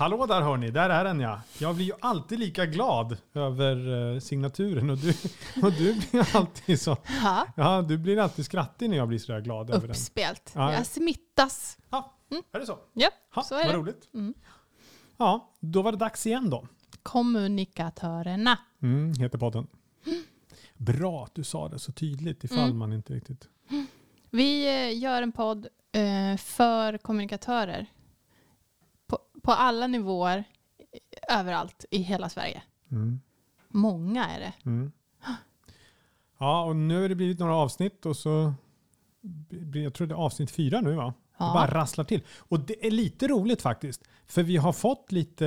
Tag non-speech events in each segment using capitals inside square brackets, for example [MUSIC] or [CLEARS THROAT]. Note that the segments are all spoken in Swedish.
Hallå där hörni, där är den ja. Jag blir ju alltid lika glad över eh, signaturen och du, [LAUGHS] och du blir alltid så. Ja, Ja, du blir alltid skrattig när jag blir så där glad över den. uppspelt. Ja. Jag smittas. Ja, Mm. är det så? Ja, Ha, så är vad det. roligt. Mm. Ja, då var det dags igen då. Kommunikatörerna. Mm, heter podden. Bra att du sa det så tydligt ifall Mm. man inte riktigt... Vi eh, gör en podd eh, för kommunikatörer. På, alla nivåer, eh, överallt i hela Sverige. Mm. Många är det. Mm. Ja, och nu har det blivit några avsnitt och så... Jag tror det är avsnitt fyra nu va? Det bara Ja. rasslar till. Och det är lite roligt faktiskt. För vi har fått lite,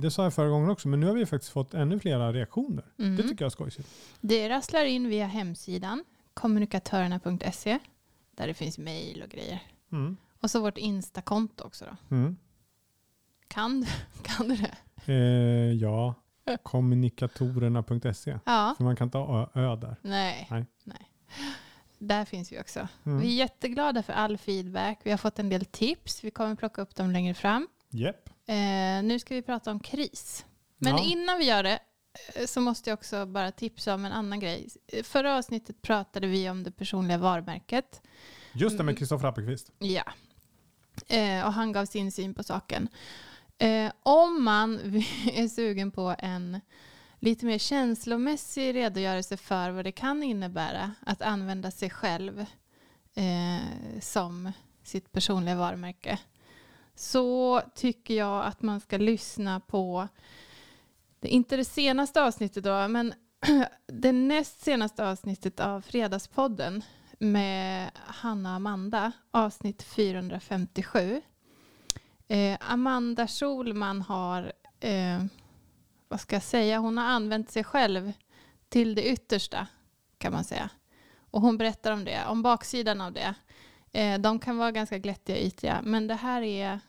det sa jag förra gången också, men nu har vi faktiskt fått ännu flera reaktioner. Mm. Det tycker jag är skojsigt. Det rasslar in via hemsidan kommunikatörerna.se där det finns mejl och grejer. Mm. Och så vårt Insta-konto också då. Mm. Kan, du- [LAUGHS] kan du det? Eh, ja, kommunikatorerna.se. Ja. För man kan inte ha ö, där. Nej. Nej. Nej. Där finns vi också. Mm. Vi är jätteglada för all feedback. Vi har fått en del tips. Vi kommer plocka upp dem längre fram. Japp. Eh, nu ska vi prata om kris. Men Ja. innan vi gör det eh, så måste jag också bara tipsa om en annan grej. Eh, Förra avsnittet pratade vi om det personliga varumärket. Just det med Mm. Kristoffer Appelqvist. Ja. Eh, och han gav sin syn på saken. Eh, om man [LAUGHS] är sugen på en lite mer känslomässig redogörelse för vad det kan innebära att använda sig själv eh, som sitt personliga varumärke så tycker jag att man ska lyssna på, det, inte det senaste avsnittet då, men [CLEARS THROAT] det näst senaste avsnittet av Fredagspodden med Hanna och Amanda, avsnitt 457. Eh, Amanda Schulman har, eh, vad ska jag säga, hon har använt sig själv till det yttersta kan man säga. Och hon berättar om det, om baksidan av det. Eh, de kan vara ganska glättiga och ytliga, men det här är,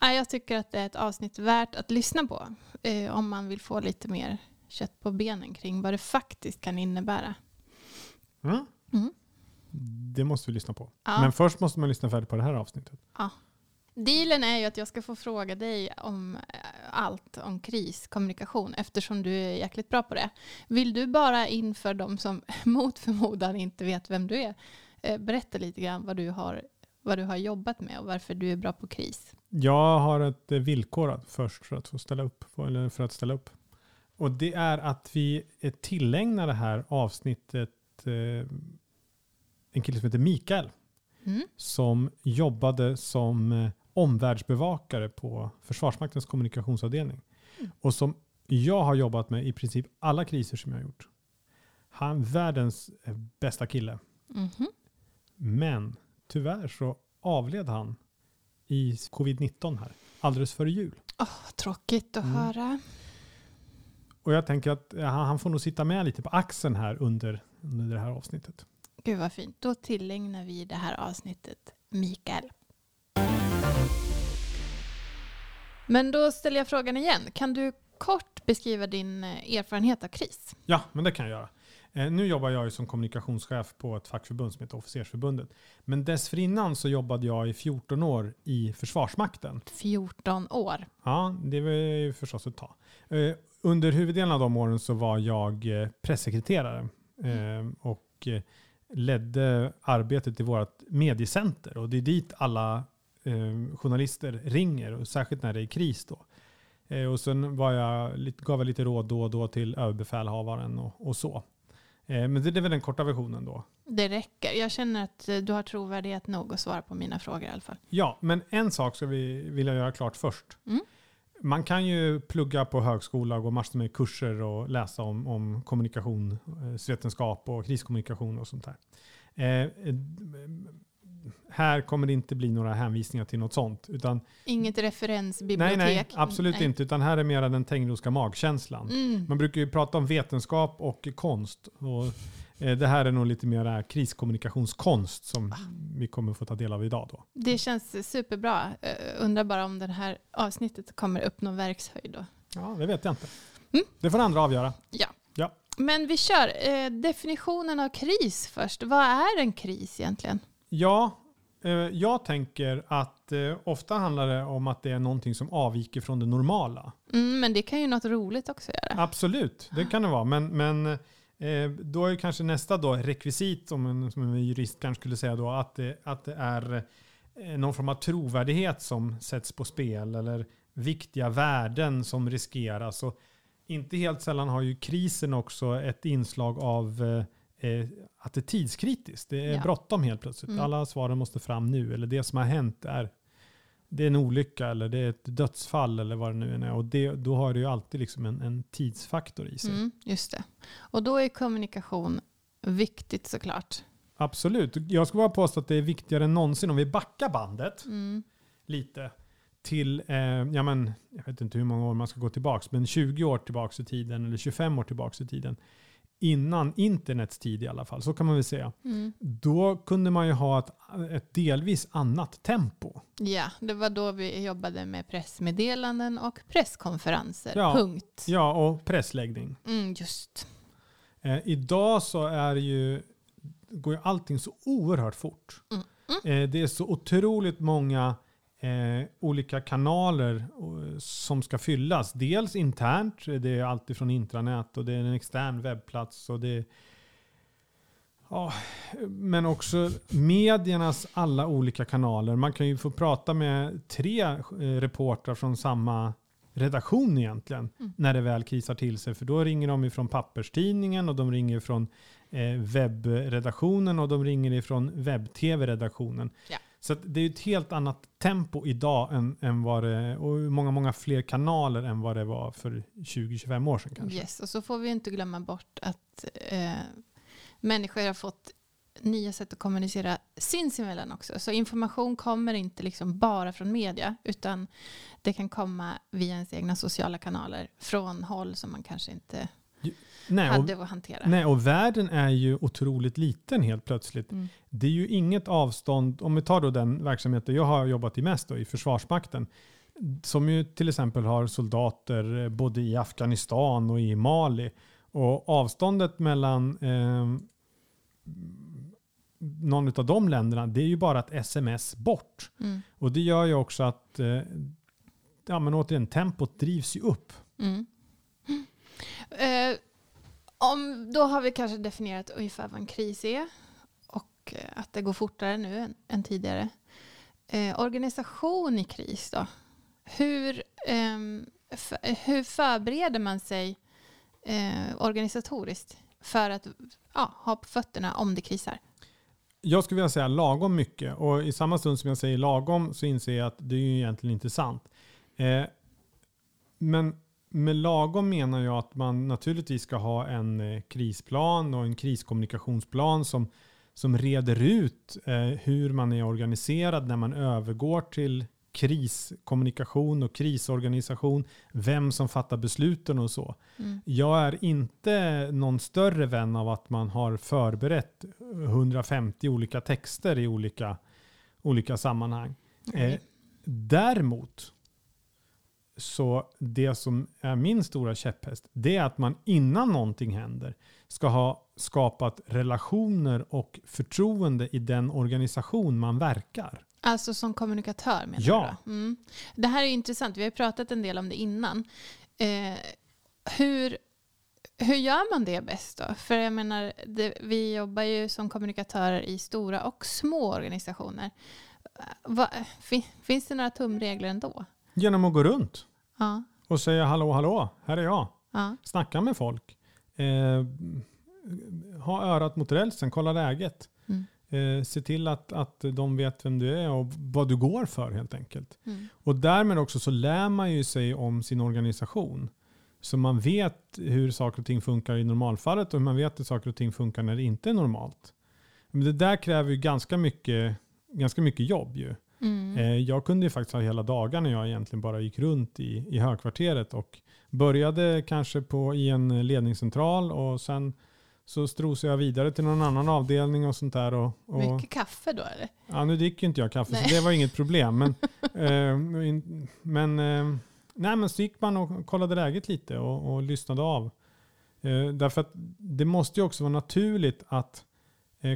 ja, jag tycker att det är ett avsnitt värt att lyssna på eh, om man vill få lite mer kött på benen kring vad det faktiskt kan innebära. Mm. Mm. Det måste vi lyssna på. Ja. Men först måste man lyssna färdigt på det här avsnittet. Dealen är ju att jag ska få fråga dig om eh, allt om kriskommunikation eftersom du är jäkligt bra på det. Vill du bara inför de som [LAUGHS] mot förmodan inte vet vem du är eh, berätta lite grann vad du har, vad du har jobbat med och varför du är bra på kris? Jag har ett eh, villkor först för att få ställa upp. Eller för att ställa upp. Och det är att vi tillägnar det här avsnittet en kille som heter Mikael. Mm. som jobbade som omvärldsbevakare på Försvarsmaktens kommunikationsavdelning. Mm. Och som jag har jobbat med i princip alla kriser som jag har gjort. Han är världens eh, bästa kille. Mhm. Men tyvärr så avled han i covid-19 här alldeles före jul. Åh, tråkigt att Mm. höra. Och jag tänker att eh, han han får nog sitta med lite på axeln här under, under det här avsnittet. Gud vad fint. Då tillägnar vi det här avsnittet Mikael. Men då ställer jag frågan igen. Kan du kort beskriva din eh, erfarenhet av kris? Ja, men det kan jag göra. Eh, nu jobbar jag som kommunikationschef på ett fackförbund som heter Officersförbundet. Men dessförinnan så jobbade jag i 14 år i Försvarsmakten. 14 år. Ja, det var ju förstås ett tag. Eh, under huvuddelen av de åren så var jag pressekreterare eh, och ledde arbetet i vårt mediecenter. Och det är dit alla eh, journalister ringer, och särskilt när det är kris då. Eh, och sen var jag, gav jag lite råd då och då till överbefälhavaren och, och så. Eh, men det, det är väl den korta versionen då. Det räcker. Jag känner att eh, du har trovärdighet nog att svara på mina frågor i alla fall. Ja, men en sak ska vi vilja göra klart först. Mm. Man kan ju plugga på högskola och gå massor med kurser och läsa om, om kommunikationsvetenskap och kriskommunikation och sånt där. Eh, här kommer det inte bli några hänvisningar till något sånt. Utan, Inget referensbibliotek. nej, nej, absolut Nej. inte. Utan här är mera den Tengroska magkänslan. Mm. Man brukar ju prata om vetenskap och konst. Och, eh, det här är nog lite mera kriskommunikationskonst som vi kommer få ta del av idag. Då. Det känns superbra. Uh, undrar bara om det här avsnittet kommer uppnå verkshöjd då. Ja, det vet jag inte. Mm. Det får andra avgöra. Men vi kör. Eh, definitionen av kris först. Vad är en kris egentligen? Ja, eh, jag tänker att eh, ofta handlar det om att det är någonting som avviker från det normala. Mm, men det kan ju något roligt också göra. Absolut, det kan det vara. Men, men eh, då är kanske nästa då rekvisit, som en, som en jurist kanske skulle säga då, att det, att det är någon form av trovärdighet som sätts på spel eller viktiga värden som riskeras. Och inte helt sällan har ju krisen också ett inslag av eh, att det är tidskritiskt. Det är Ja. bråttom helt plötsligt. Mm. Alla svaren måste fram nu. Eller det som har hänt är, det är en olycka eller det är ett dödsfall eller vad det nu än är. Och det, då har det ju alltid liksom en, en tidsfaktor i sig. Mm, just det. Och då är kommunikation viktigt såklart. Absolut. Jag skulle bara påstå att det är viktigare än någonsin om vi backar bandet Mm. lite till, eh, ja men, jag vet inte hur många år man ska gå tillbaka, men 20 år tillbaka i tiden eller 25 år tillbaka i tiden. Innan internets tid i alla fall, så kan man väl säga. Mm. Då kunde man ju ha ett, ett delvis annat tempo. Ja, det var då vi jobbade med pressmeddelanden och presskonferenser. Ja. Punkt. Ja, och pressläggning. Mm, just. Eh, idag så är ju, går ju allting så oerhört fort. Mm. Eh, det är så otroligt många eh, olika kanaler eh, som ska fyllas. Dels internt, det är allt från intranät och det är en extern webbplats. Och det ja, men också mediernas alla olika kanaler. Man kan ju få prata med tre eh, reportrar från samma redaktion egentligen Mm. när det väl krisar till sig. För då ringer de ifrån papperstidningen och de ringer från eh, webbredaktionen och de ringer ifrån webb-tv-redaktionen. Ja. Så det är ett helt annat tempo idag än, än vad det, och många, många fler kanaler än vad det var för 20-25 år sedan kanske. Yes. Och så får vi inte glömma bort att eh, människor har fått nya sätt att kommunicera sinsemellan också. Så information kommer inte liksom bara från media, utan det kan komma via ens egna sociala kanaler från håll som man kanske inte Nej, och, hade att hantera. nej, och världen är ju otroligt liten helt plötsligt. Mm. Det är ju inget avstånd, om vi tar då den verksamheten jag har jobbat i mest då, i Försvarsmakten, som ju till exempel har soldater eh, både i Afghanistan och i Mali. Och avståndet mellan eh, någon av de länderna, det är ju bara ett sms bort. Mm. Och det gör ju också att, eh, ja men återigen, tempot drivs ju upp. Mm. Eh, om, då har vi kanske definierat ungefär vad en kris är och eh, att det går fortare nu än, än tidigare. Eh, organisation i kris då? Hur, eh, för, hur förbereder man sig eh, organisatoriskt för att ja, ha på fötterna om det krisar? Jag skulle vilja säga lagom mycket och i samma stund som jag säger lagom så inser jag att det är ju egentligen inte sant. Eh, men med lagom menar jag att man naturligtvis ska ha en eh, krisplan och en kriskommunikationsplan som, som reder ut eh, hur man är organiserad när man övergår till kriskommunikation och krisorganisation, vem som fattar besluten och så. Mm. Jag är inte någon större vän av att man har förberett 150 olika texter i olika, olika sammanhang. Eh, däremot så det som är min stora käpphäst det är att man innan någonting händer ska ha skapat relationer och förtroende i den organisation man verkar. Alltså som kommunikatör menar Ja. du? Mm. Det här är intressant, vi har pratat en del om det innan. Eh, hur, hur gör man det bäst då? För jag menar, det, vi jobbar ju som kommunikatörer i stora och små organisationer. Eh, Va, fin, finns det några tumregler ändå? Genom att gå runt Ja. och säga hallå hallå, här är jag. ja. Snacka med folk. Eh, ha örat mot rälsen, kolla läget. Mm. Eh, se till att, att de vet vem du är och vad du går för helt enkelt. Mm. Och därmed också så lär man ju sig om sin organisation. Så man vet hur saker och ting funkar i normalfallet och hur man vet hur saker och ting funkar när det inte är normalt. Men det där kräver ju ganska mycket, ganska mycket jobb ju. Mm. Eh, Jag kunde ju faktiskt ha hela dagar när jag egentligen bara gick runt i, i högkvarteret och började kanske på, i en ledningscentral och sen så strosade jag vidare till någon annan avdelning och sånt där. Och, och, Mycket kaffe då eller? ja, nu dricker inte jag kaffe Nej. så det var inget problem. Men, [LAUGHS] eh, men, eh, nej, men så gick man och kollade läget lite och, och lyssnade av. Eh, därför att det måste ju också vara naturligt att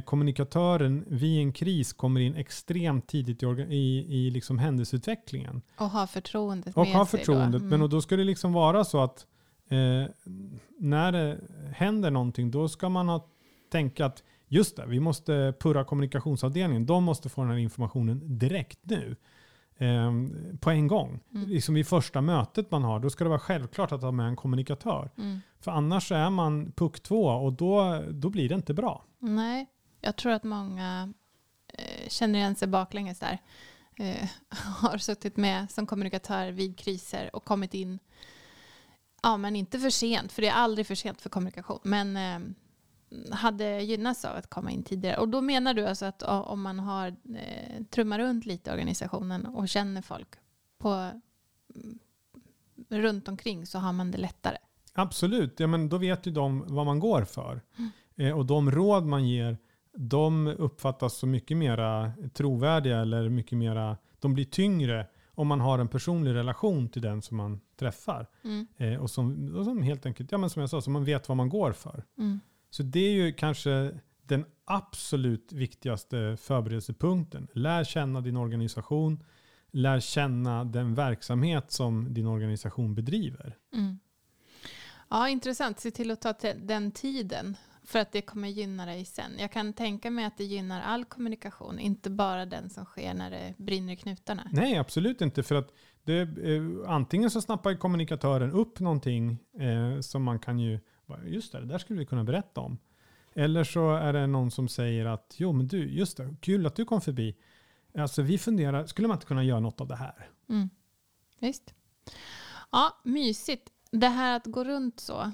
kommunikatören vid en kris kommer in extremt tidigt i, i, i liksom händelseutvecklingen. Och ha förtroendet Och med ha sig förtroendet. Då. Men och då ska det liksom vara så att eh, när det händer någonting då ska man ha, tänka att just det, vi måste purra kommunikationsavdelningen. De måste få den här informationen direkt nu. Eh, på en gång. Mm. Liksom i första mötet man har, då ska det vara självklart att ha med en kommunikatör. Mm. För annars är man puck två och då, då blir det inte bra. Nej, jag tror att många eh, känner igen sig baklänges där. Eh, [LAUGHS] har suttit med som kommunikatör vid kriser och kommit in, ja men inte för sent, för det är aldrig för sent för kommunikation, men eh, hade gynnats av att komma in tidigare. Och då menar du alltså att om man har eh, trummar runt lite i organisationen och känner folk på, mm, runt omkring så har man det lättare. Absolut, ja, men då vet ju de vad man går för. Eh, och de råd man ger, de uppfattas som mycket mera trovärdiga eller mycket mera, de blir tyngre om man har en personlig relation till den som man träffar. Mm. Eh, och, som, och som helt enkelt, ja men som jag sa, som man vet vad man går för. Mm. Så det är ju kanske den absolut viktigaste förberedelsepunkten. Lär känna din organisation, lär känna den verksamhet som din organisation bedriver. Mm. Ja, intressant. Se till att ta den tiden för att det kommer gynna dig sen. Jag kan tänka mig att det gynnar all kommunikation, inte bara den som sker när det brinner i knutarna. Nej, absolut inte. För att det, eh, antingen så snappar kommunikatören upp någonting eh, som man kan ju, just det, det där skulle vi kunna berätta om. Eller så är det någon som säger att, jo men du, just det, kul att du kom förbi. Alltså vi funderar, skulle man inte kunna göra något av det här? Mm. Visst. Ja, mysigt. Det här att gå runt så,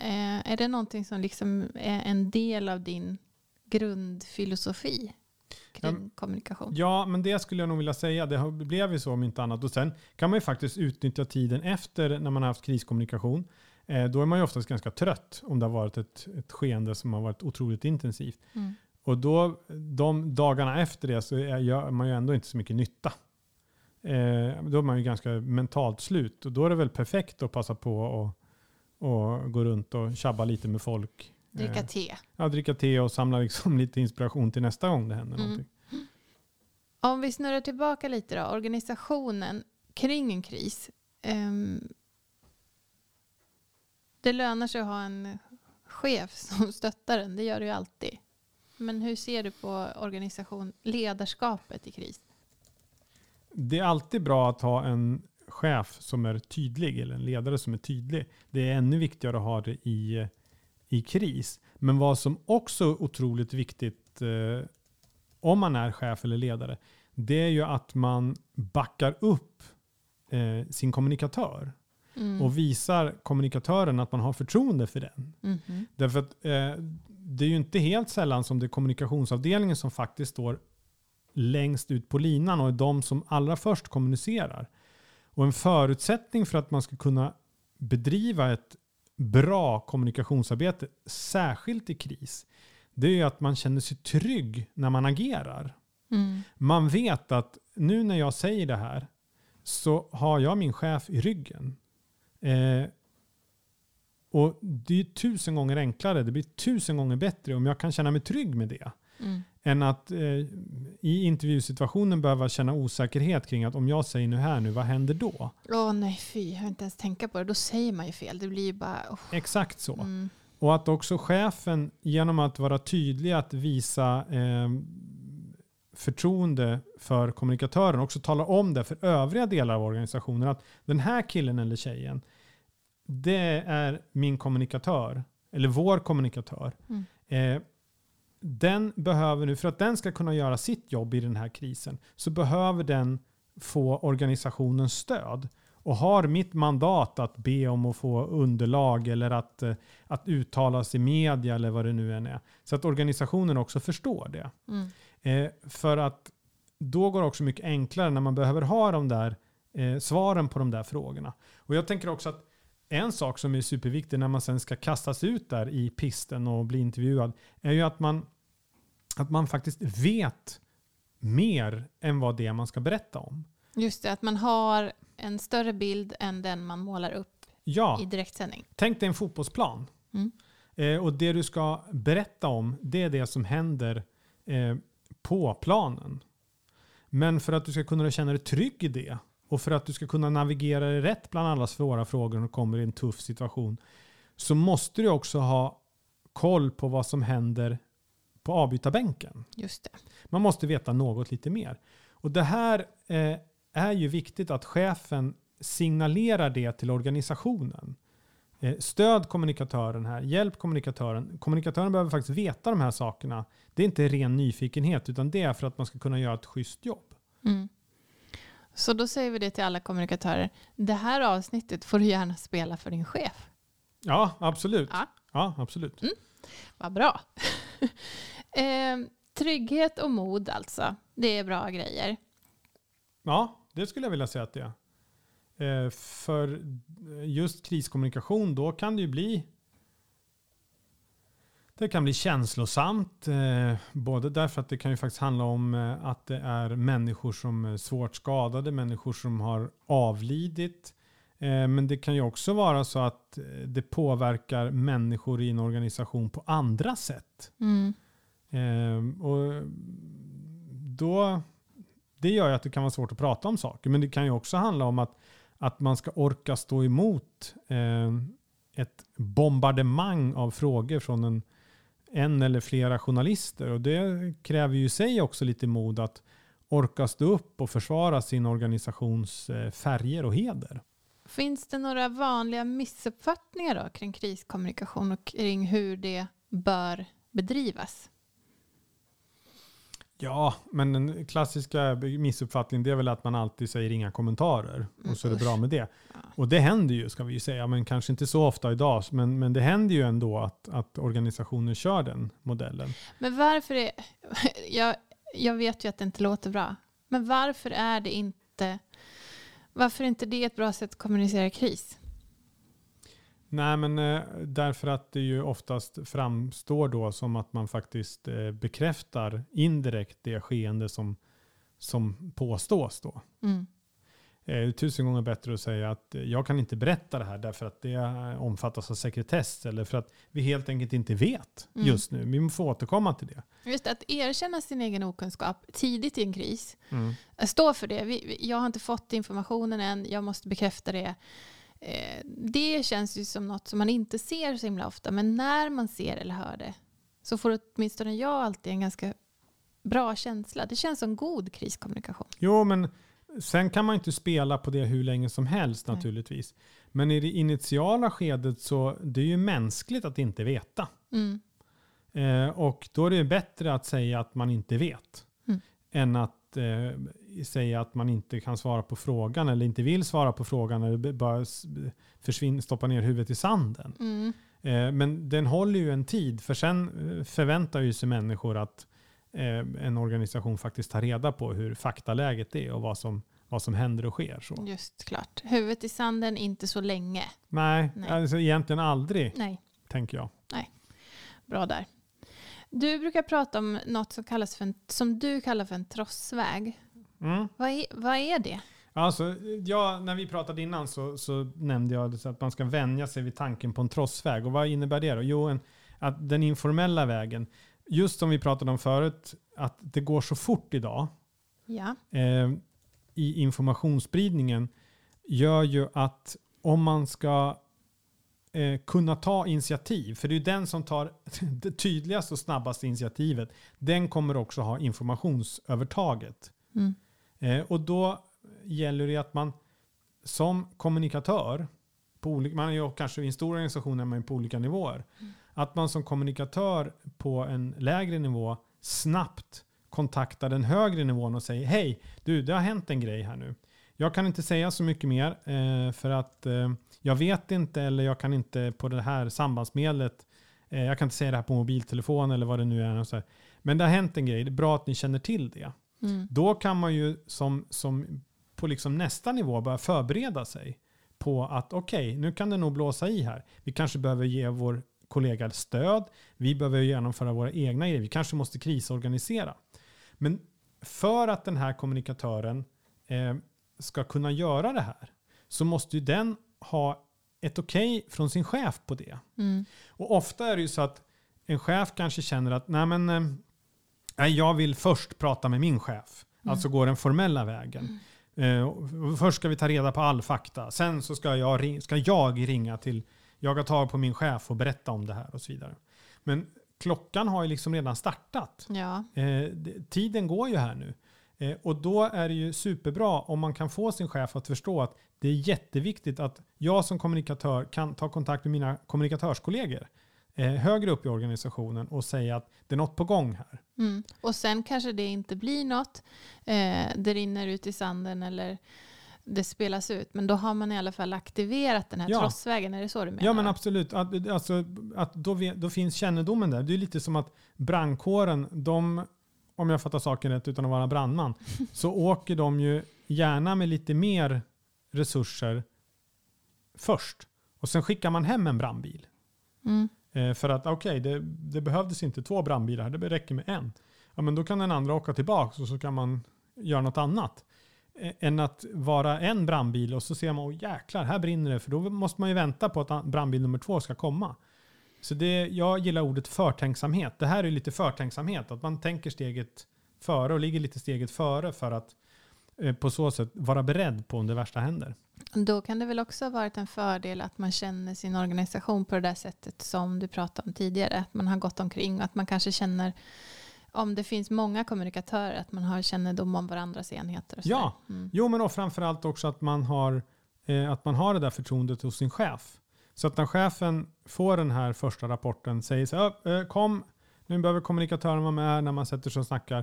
eh, är det någonting som liksom är en del av din grundfilosofi kring Ja, kommunikation? Ja, men det skulle jag nog vilja säga. Det blev ju så om inte annat. Och sen kan man ju faktiskt utnyttja tiden efter när man har haft kriskommunikation. Eh, då är man ju oftast ganska trött om det har varit ett, ett skeende som har varit otroligt intensivt. Mm. Och då, de dagarna efter det så gör man ju ändå inte så mycket nytta. Eh, då är man ju ganska mentalt slut. Och då är det väl perfekt att passa på och, och gå runt och tjabba lite med folk. Dricka Eh, te. ja, dricka te och samla liksom [LAUGHS] lite inspiration till nästa gång det händer Mm. någonting. Om vi snurrar tillbaka lite då, organisationen kring en kris. Ehm, det lönar sig att ha en chef som [LAUGHS] stöttar en, det gör det ju alltid. Men hur ser du på organisation, ledarskapet i kris? Det är alltid bra att ha en chef som är tydlig eller en ledare som är tydlig. Det är ännu viktigare att ha det i, i kris. Men vad som också är otroligt viktigt eh, om man är chef eller ledare, det är ju att man backar upp eh, sin kommunikatör Mm. och visar kommunikatören att man har förtroende för den. Mhm. Därför att eh, det är ju inte helt sällan som det är kommunikationsavdelningen som faktiskt står längst ut på linan och är de som allra först kommunicerar. Och en förutsättning för att man ska kunna bedriva ett bra kommunikationsarbete, särskilt i kris, det är att man känner sig trygg när man agerar. Mm. Man vet att nu när jag säger det här så har jag min chef i ryggen. Eh, och det är tusen gånger enklare, det blir tusen gånger bättre om jag kan känna mig trygg med det. Mm. Än att eh, i intervjusituationen behöva känna osäkerhet kring att om jag säger nu här nu, vad händer då? Åh nej fy, jag vill inte ens tänka på det. Då säger man ju fel. Det blir ju bara... oh. Exakt så. Mm. Och att också chefen genom att vara tydlig att visa eh, förtroende för kommunikatören också talar om det för övriga delar av organisationen att den här killen eller tjejen det är min kommunikatör eller vår kommunikatör. Mm. Eh, den behöver nu, för att den ska kunna göra sitt jobb i den här krisen, så behöver den få organisationens stöd och har mitt mandat att be om att få underlag eller att, eh, att uttala sig i media eller vad det nu än är. Så att organisationen också förstår det. Mm. Eh, för att då går det också mycket enklare när man behöver ha de där eh, svaren på de där frågorna. Och jag tänker också att en sak som är superviktig när man sen ska kastas ut där i pisten och bli intervjuad är ju att man, att man faktiskt vet mer än vad det är man ska berätta om. Just det, att man har en större bild än den man målar upp Ja, i direktsändning. tänk dig en fotbollsplan. Mm. Eh, och det du ska berätta om, det är det som händer eh, på planen. Men för att du ska kunna känna dig trygg i det och för att du ska kunna navigera dig rätt bland alla svåra frågor när du kommer i en tuff situation så måste du också ha koll på vad som händer på avbytarbänken. Just det. Man måste veta något lite mer. Och det här eh, är ju viktigt att chefen signalerar det till organisationen. Eh, stöd kommunikatören här, hjälp kommunikatören. Kommunikatören behöver faktiskt veta de här sakerna. Det är inte ren nyfikenhet utan det är för att man ska kunna göra ett schysst jobb. Mm. Så då säger vi det till alla kommunikatörer. Det här avsnittet får du gärna spela för din chef. Ja, absolut. Ja. Ja, absolut. Mm. Vad bra. [LAUGHS] eh, trygghet och mod alltså. Det är bra grejer. Ja, det skulle jag vilja säga att det är. Eh, för just kriskommunikation, då kan det ju bli det kan bli känslosamt, eh, både därför att det kan ju faktiskt handla om eh, att det är människor som är svårt skadade, människor som har avlidit. Eh, men det kan ju också vara så att det påverkar människor i en organisation på andra sätt. Mm. Eh, och då, det gör ju att det kan vara svårt att prata om saker. Men det kan ju också handla om att, att man ska orka stå emot eh, ett bombardemang av frågor från en, en eller flera journalister. Och det kräver ju i sig också lite mod att orka stå upp och försvara sin organisations eh, färger och heder. Finns det några vanliga missuppfattningar då kring kriskommunikation och kring hur det bör bedrivas? Ja, men den klassiska missuppfattningen det är väl att man alltid säger inga kommentarer och så är det usch. bra med det. Och det händer ju ska vi ju säga, men kanske inte så ofta idag. Men, men det händer ju ändå att, att organisationer kör den modellen. Men varför är... [LAUGHS] Jag, jag vet ju att det inte låter bra. Men varför är det inte... Varför är inte det ett bra sätt att kommunicera kris? Nej, men eh, därför att det ju oftast framstår då som att man faktiskt eh, bekräftar indirekt det skeende som, som påstås då. Mm. Eh, Det är tusen gånger bättre att säga att jag kan inte berätta det här därför att det omfattas av sekretess eller för att vi helt enkelt inte vet Mm. just nu. Vi får återkomma till det. Just att erkänna sin egen okunskap tidigt i en kris. Mm. Stå för det. Jag har inte fått informationen än. Jag måste bekräfta det. Eh, det känns ju som något som man inte ser så himla ofta. Men när man ser eller hör det så får åtminstone jag alltid en ganska bra känsla. Det känns som god kriskommunikation. Jo, men sen kan man inte spela på det hur länge som helst Nej. naturligtvis. Men i det initiala skedet så det är ju mänskligt att inte veta. Mm. Eh, och då är det bättre att säga att man inte vet. Mm. Än att eh, säga att man inte kan svara på frågan eller inte vill svara på frågan eller bara försvinna, stoppa ner huvudet i sanden. Mm. Eh, men den håller ju en tid för sen eh, förväntar ju sig människor att eh, en organisation faktiskt tar reda på hur faktaläget är och vad som, vad som händer och sker. Så. Just klart. Huvudet i sanden, inte så länge. Nej, Nej. Alltså egentligen aldrig Nej, tänker jag. bra där. Du brukar prata om något som, kallas för en, som du kallar för en trossväg. Mm. Vad är, vad är det? Alltså, ja, när vi pratade innan så, så nämnde jag att man ska vänja sig vid tanken på en trossväg. Och vad innebär det då? Jo, en, att den informella vägen, just som vi pratade om förut, att det går så fort idag Ja. eh, i informationsspridningen gör ju att om man ska eh, kunna ta initiativ, för det är den som tar [LAUGHS] det tydligaste och snabbaste initiativet, den kommer också ha informationsövertaget. Mm. Eh, och då gäller det att man som kommunikatör, på olika, man är ju kanske i en stor organisation är man ju på olika nivåer, att man som kommunikatör på en lägre nivå snabbt kontaktar den högre nivån och säger hej, du det har hänt en grej här nu. Jag kan inte säga så mycket mer eh, för att eh, jag vet inte eller jag kan inte på det här sambandsmedlet, eh, jag kan inte säga det här på mobiltelefon eller vad det nu är. Och så här. Men det har hänt en grej, det är bra att ni känner till det. Mm. Då kan man ju som, som på liksom nästa nivå börja förbereda sig på att okej, nu kan det nog blåsa i här. Vi kanske behöver ge vår kollega stöd. Vi behöver genomföra våra egna grejer. Vi kanske måste krisorganisera. Men för att den här kommunikatören eh, ska kunna göra det här så måste ju den ha ett okej från sin chef på det. Mm. Och ofta är det ju så att en chef kanske känner att nej men, eh, nej, jag vill först prata med min chef. Mm. Alltså gå den formella vägen. Eh, och först ska vi ta reda på all fakta. Sen så ska jag, ska jag ringa till, jaga tag på min chef och berätta om det här och så vidare. Men klockan har ju liksom redan startat. Ja. Eh, tiden går ju här nu. Eh, och då är det ju superbra om man kan få sin chef att förstå att det är jätteviktigt att jag som kommunikatör kan ta kontakt med mina kommunikatörskollegor eh, högre upp i organisationen och säga att det är något på gång här. Mm. Och sen kanske det inte blir något. Eh, det rinner ut i sanden eller det spelas ut. Men då har man i alla fall aktiverat den här Ja. trossvägen. Är det så du menar? Ja men absolut, att, alltså, att då, då finns kännedomen där. Det är lite som att brandkåren, de, om jag fattar saken rätt utan att vara brandman, [LAUGHS] så åker de ju gärna med lite mer resurser först. Och sen skickar man hem en brandbil. Mm. Eh, för att okej, det, det behövdes inte två brandbilar här, det räcker med en. Ja, men då kan den andra åka tillbaka och så kan man göra något annat. Eh, än att vara en brandbil och så ser man, åh jäklar, här brinner det. För då måste man ju vänta på att brandbil nummer två ska komma. Så det, jag gillar ordet förtänksamhet. Det här är lite förtänksamhet, att man tänker steget före och ligger lite steget före för att eh, på så sätt vara beredd på om det värsta händer. Då kan det väl också ha varit en fördel att man känner sin organisation på det där sättet som du pratade om tidigare. Att man har gått omkring och att man kanske känner om det finns många kommunikatörer att man har kännedom om varandras enheter. Och så Ja. Mm. Jo, men och framförallt också att man, har, eh, att man har det där förtroendet hos sin chef. Så att när chefen får den här första rapporten, säger så här, "Ö, eh, kom, nu behöver kommunikatören vara med när man sätter sig och snackar.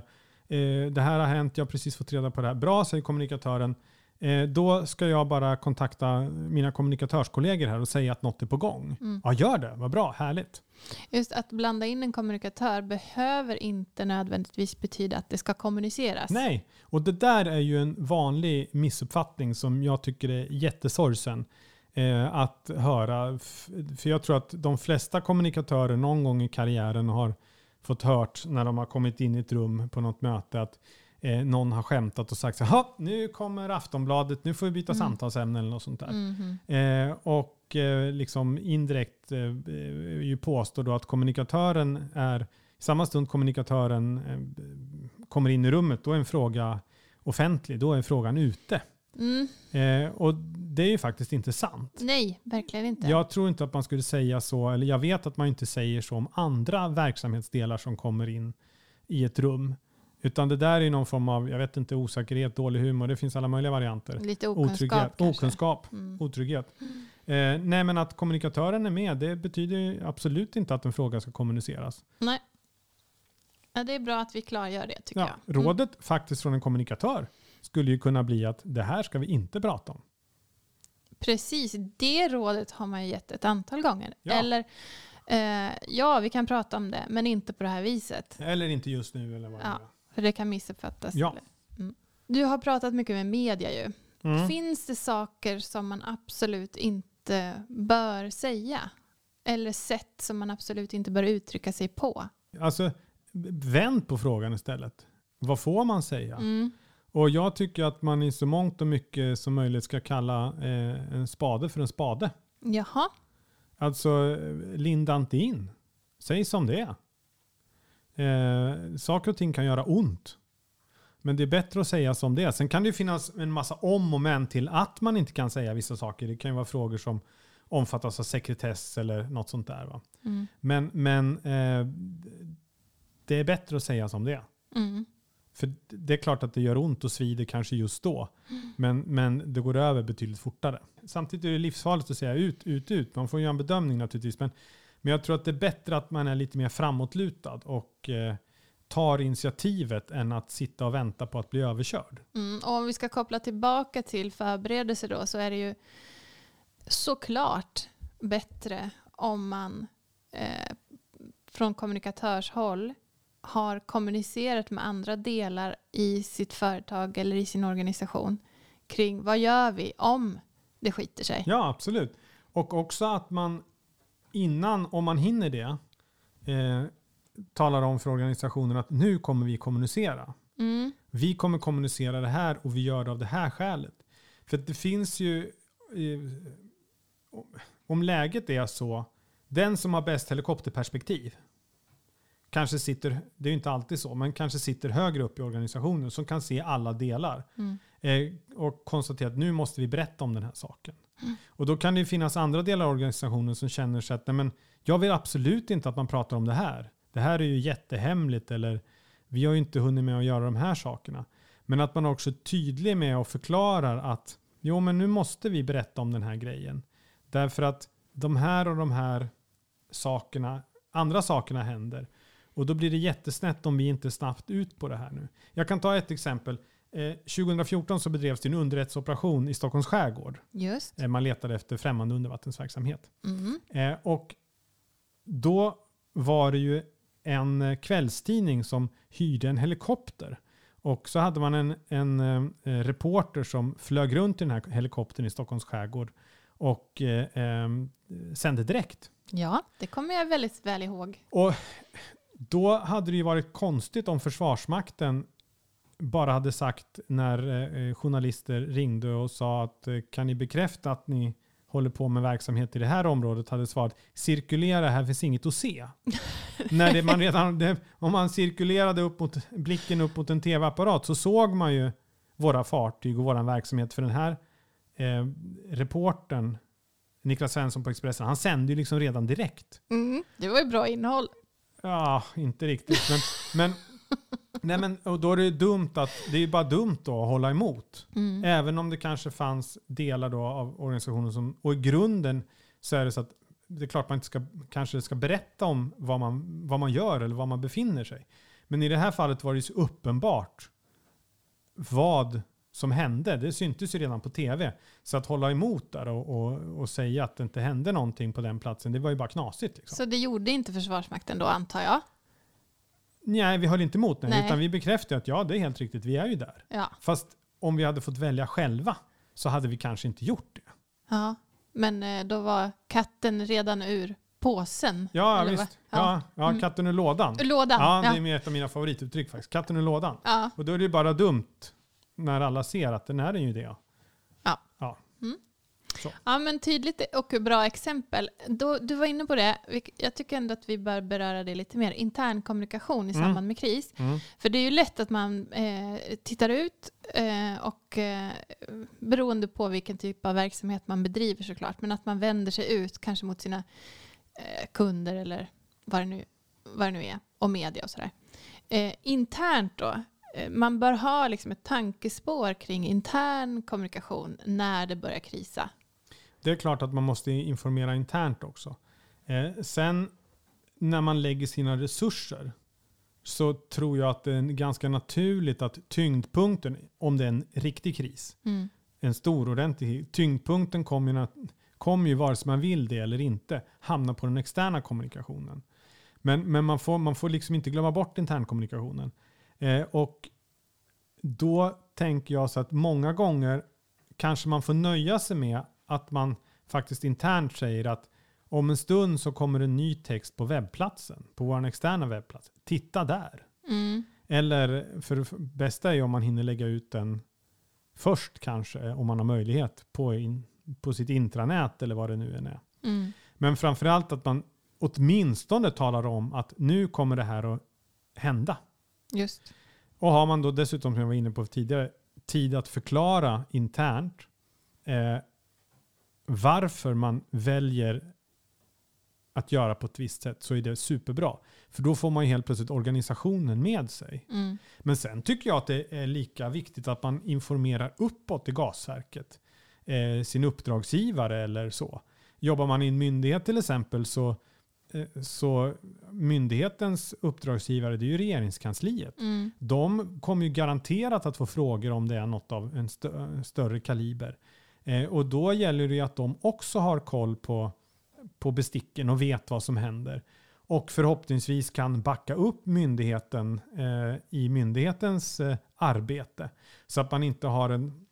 Eh, det här har hänt, jag har precis fått reda på det här. Bra, säger kommunikatören. Eh, då ska jag bara kontakta mina kommunikatörskollegor här och säga att något är på gång. Mm. Ja, gör det. Vad bra, härligt. Just att blanda in en kommunikatör behöver inte nödvändigtvis betyda att det ska kommuniceras. Nej, och det där är ju en vanlig missuppfattning som jag tycker är jättesorgsen eh, att höra. För jag tror att de flesta kommunikatörer någon gång i karriären har fått hört när de har kommit in i ett rum på något möte att eh, någon har skämtat och sagt så här, "Ha, nu kommer Aftonbladet, nu får vi byta Mm. samtalsämne eller något sånt där. Mhm. Eh, och eh, liksom indirekt eh, eh, ju påstår då att kommunikatören är, i samma stund kommunikatören eh, kommer in i rummet, då är en fråga offentlig, då är frågan ute. Mm. Eh, och det är ju faktiskt inte sant. Nej, verkligen inte. Jag tror inte att man skulle säga så, eller jag vet att man inte säger så om andra verksamhetsdelar som kommer in i ett rum. Utan det där är någon form av, jag vet inte, osäkerhet, dålig humor, det finns alla möjliga varianter. Lite okunskap Otrygghet, okunskap, Mm. otrygghet. Eh, nej men att kommunikatören är med, det betyder absolut inte att en fråga ska kommuniceras. Nej. Ja, det är bra att vi klargör det tycker Ja, jag. Mm. rådet faktiskt från en kommunikatör skulle ju kunna bli att det här ska vi inte prata om. Precis, det rådet har man ju gett ett antal gånger. Ja. Eller eh, ja, vi kan prata om det, men inte på det här viset. Eller inte just nu eller vad det Ja. är. För det kan missuppfattas. Ja. Mm. Du har pratat mycket med media ju. Mm. Finns det saker som man absolut inte bör säga? Eller sätt som man absolut inte bör uttrycka sig på? Alltså, vänd på frågan istället. Vad får man säga? Mm. Och jag tycker att man i så mångt och mycket som möjligt ska kalla eh, en spade för en spade. Jaha, Alltså, eh, linda inte in. Säg som det är. Eh, saker och ting kan göra ont. Men det är bättre att säga som det är. Sen kan det ju finnas en massa om och men till att man inte kan säga vissa saker. Det kan ju vara frågor som omfattas av sekretess eller något sånt där. Va? mm. Men, men eh, det är bättre att säga som det är. Mm. För det är klart att det gör ont och svider kanske just då. Men, men det går över betydligt fortare. Samtidigt är det livsfarligt att säga ut, ut, ut. Man får göra en bedömning naturligtvis. Men, men jag tror att det är bättre att man är lite mer framåtlutad och eh, tar initiativet än att sitta och vänta på att bli överkörd. Mm. Och om vi ska koppla tillbaka till förberedelse då så är det ju såklart bättre om man eh, från kommunikatörshåll har kommunicerat med andra delar i sitt företag eller i sin organisation kring vad gör vi om det skiter sig. Ja, absolut. Och också att man innan, om man hinner det, eh, talar om för organisationen att nu kommer vi kommunicera. Mm. Vi kommer kommunicera det här och vi gör det av det här skälet. För det finns ju, eh, om läget är så, den som har bäst helikopterperspektiv kanske sitter, det är ju inte alltid så, men kanske sitter högre upp i organisationen som kan se alla delar Mm. Eh, och konstatera att nu måste vi berätta om den här saken. Mm. Och då kan det ju finnas andra delar av organisationen som känner sig att nej, men jag vill absolut inte att man pratar om det här. Det här är ju jättehemligt eller vi har ju inte hunnit med att göra de här sakerna. Men att man också är tydlig med och förklarar att jo men nu måste vi berätta om den här grejen. Därför att de här och de här sakerna, andra sakerna händer. Och då blir det jättesnett om vi inte snabbt ut på det här nu. Jag kan ta ett exempel. Eh, 2014 så bedrevs det en underrättsoperation i Stockholms skärgård. Just. Eh, man letade efter främmande undervattensverksamhet. Mm. Eh, och då var det ju en eh, kvällstidning som hyrde en helikopter. Och så hade man en, en eh, reporter som flög runt i den här helikoptern i Stockholms skärgård och eh, eh, sände direkt. Ja, det kommer jag väldigt väl ihåg. Och då hade det ju varit konstigt om Försvarsmakten bara hade sagt när eh, journalister ringde och sa att eh, kan ni bekräfta att ni håller på med verksamhet i det här området hade svarat cirkulera, här finns inget att se. [LAUGHS] när det, man redan, det, om man cirkulerade upp mot, blicken upp mot en tv-apparat så såg man ju våra fartyg och vår verksamhet. För den här eh, reportern, Niklas Svensson på Expressen, han sände ju liksom redan direkt. Mm. Det var ju bra innehåll. Ja, inte riktigt. Men, men, [LAUGHS] nej men, och då är det dumt att, det är bara dumt då att hålla emot. Mm. Även om det kanske fanns delar då av organisationen som, och i grunden så är det så att det är klart man inte ska, kanske ska berätta om vad man, vad man gör eller var man befinner sig. Men i det här fallet var det så uppenbart vad som hände. Det syntes ju redan på tv. Så att hålla emot där och, och, och säga att det inte hände någonting på den platsen, det var ju bara knasigt. Liksom. Så det gjorde inte Försvarsmakten då antar jag? Nej, vi höll inte emot det, Nej. utan vi bekräftade att ja, det är helt riktigt, vi är ju där. Ja. Fast om vi hade fått välja själva så hade vi kanske inte gjort det. ja. Men eh, då var katten redan ur påsen? Ja, eller visst. vad? Ja. Ja, Mm. katten ur lådan. Ur lådan? Ja, det ja. är ett av mina favorituttryck faktiskt. Katten ur lådan. ja. Och då är det ju bara dumt när alla ser att den är den ju det. Ja. ja. Ja, men tydligt och bra exempel. Då, du var inne på det. Jag tycker ändå att vi bör beröra det lite mer. Intern kommunikation i Mm. samband med kris. Mm. För det är ju lätt att man eh, tittar ut eh, och eh, beroende på vilken typ av verksamhet man bedriver såklart. Men att man vänder sig ut kanske mot sina eh, kunder eller vad det nu, vad det nu är. Och media och sådär. Eh, internt då. eh, Man bör ha liksom ett tankespår kring intern kommunikation när det börjar krisa. Det är klart att man måste informera internt också. Eh, sen när man lägger sina resurser så tror jag att det är ganska naturligt att tyngdpunkten, om det är en riktig kris, Mm. en stor ordentlig tyngdpunkten kommer ju, kommer ju vare sig man vill det eller inte hamna på den externa kommunikationen. Men, men man, får, man får liksom inte glömma bort internkommunikationen. Eh, och då tänker jag så att många gånger kanske man får nöja sig med att man faktiskt internt säger att om en stund så kommer en ny text på webbplatsen, på vår externa webbplats. Titta där. Mm. Eller för det bästa är ju om man hinner lägga ut den först kanske, om man har möjlighet på, in, på sitt intranät eller vad det nu än är. Mm. Men framförallt att man åtminstone talar om att nu kommer det här att hända. Just. Och har man då dessutom, som jag var inne på tidigare, tid att förklara internt eh, varför man väljer att göra på ett visst sätt så är det superbra. För då får man ju helt plötsligt organisationen med sig. Mm. Men sen tycker jag att det är lika viktigt att man informerar uppåt i gasverket. Eh, sin uppdragsgivare eller så. Jobbar man i en myndighet till exempel så, eh, så myndighetens uppdragsgivare det är ju regeringskansliet. Mm. De kommer ju garanterat att få frågor om det är något av en stö- större kaliber. Eh, och då gäller det ju att de också har koll på, på besticken och vet vad som händer. Och förhoppningsvis kan backa upp myndigheten eh, i myndighetens eh, arbete. Så att man inte har en,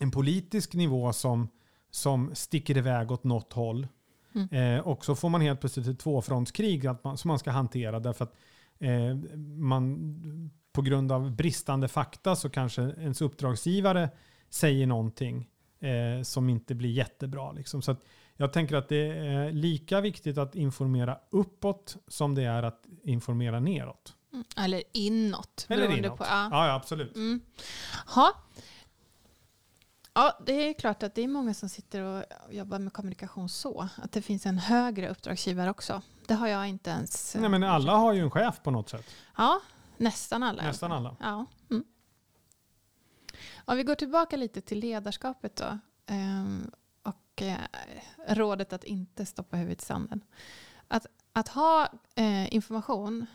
en politisk nivå som, som sticker iväg åt något håll. Mm. Eh, och så får man helt plötsligt ett tvåfrontskrig att man, som man ska hantera. Därför att eh, man på grund av bristande fakta så kanske ens uppdragsgivare säger någonting eh, som inte blir jättebra. Liksom. Så Jag tänker att det är lika viktigt att informera uppåt som det är att informera neråt. Mm. Eller inåt. Eller inåt. På, ja. Ja, absolut. Mm. Ha. Ja, det är klart att det är många som sitter och jobbar med kommunikation så. Att det finns en högre uppdragsgivare också. Det har jag inte ens... eh, Nej, men alla har ju en chef på något sätt. Ja, nästan alla. Nästan alla. Ja. Om vi går tillbaka lite till ledarskapet då. ehm, och eh, rådet att inte stoppa huvudet i sanden. Att, att ha eh, information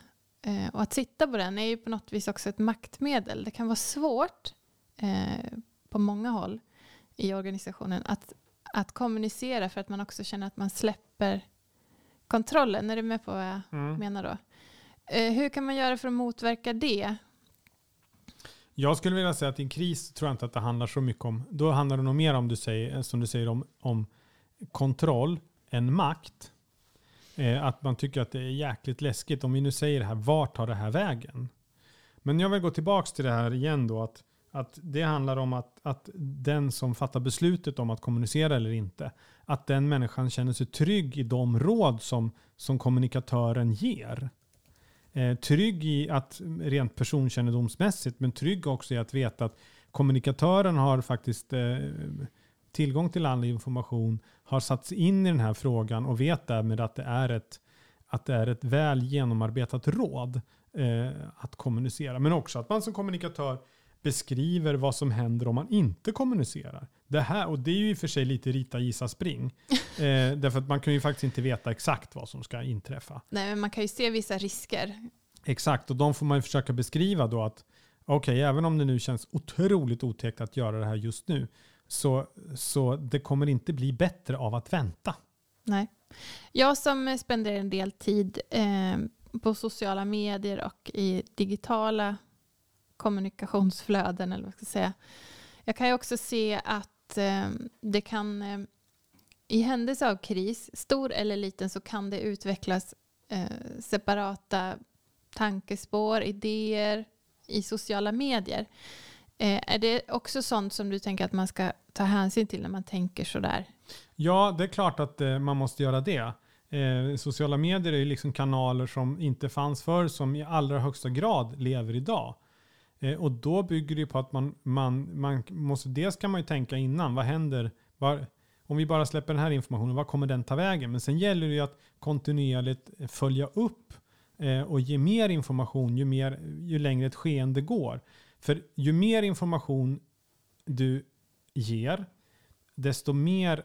eh, och att sitta på den är ju på något vis också ett maktmedel. Det kan vara svårt på många håll i organisationen att, att kommunicera för att man också känner att man släpper kontrollen. Är du med på vad jag Mm. menar då? Hur kan man göra för att motverka det? Jag skulle vilja säga att i en kris tror jag inte att det handlar så mycket om. Då handlar det nog mer om du säger, eh, som du säger om, om kontroll än makt. Eh, att man tycker att det är jäkligt läskigt. Om vi nu säger det här, vart tar det här vägen? Men jag vill gå tillbaka till det här igen då. Att, att det handlar om att, att den som fattar beslutet om att kommunicera eller inte, att den människan känner sig trygg i de råd som, som kommunikatören ger. Eh, trygg i att rent personkännedomsmässigt, men trygg också i att veta att kommunikatören har faktiskt eh, tillgång till all information, har satt sig in i den här frågan och vet därmed att det är ett, att det är ett väl genomarbetat råd eh, att kommunicera. Men också att man som kommunikatör beskriver vad som händer om man inte kommunicerar. Det här, och det är ju i och för sig lite rita, gissa, spring. [LAUGHS] Eh, därför att man kan ju faktiskt inte veta exakt vad som ska inträffa. Nej, men man kan ju se vissa risker. Exakt, och de får man ju försöka beskriva då att okej, även om det nu känns otroligt otäckt att göra det här just nu, så, så det kommer inte bli bättre av att vänta. Nej. Jag som spenderar en del tid eh, på sociala medier och i digitala kommunikationsflöden, eller vad ska jag säga. Jag kan ju också se att eh, det kan, eh, i händelse av kris, stor eller liten, så kan det utvecklas eh, separata tankespår, idéer i sociala medier. Eh, är det också sånt som du tänker att man ska ta hänsyn till när man tänker sådär? Ja, det är klart att eh, man måste göra det. Eh, sociala medier är ju liksom kanaler som inte fanns förr, som i allra högsta grad lever idag. Eh, och då bygger det ju på att man, man, man måste, dels kan man ju tänka innan, vad händer? Var, om vi bara släpper den här informationen, vad kommer den ta vägen? Men sen gäller det ju att kontinuerligt följa upp eh, och ge mer information ju, mer, ju längre ett skeende går. För ju mer information du ger, desto, mer,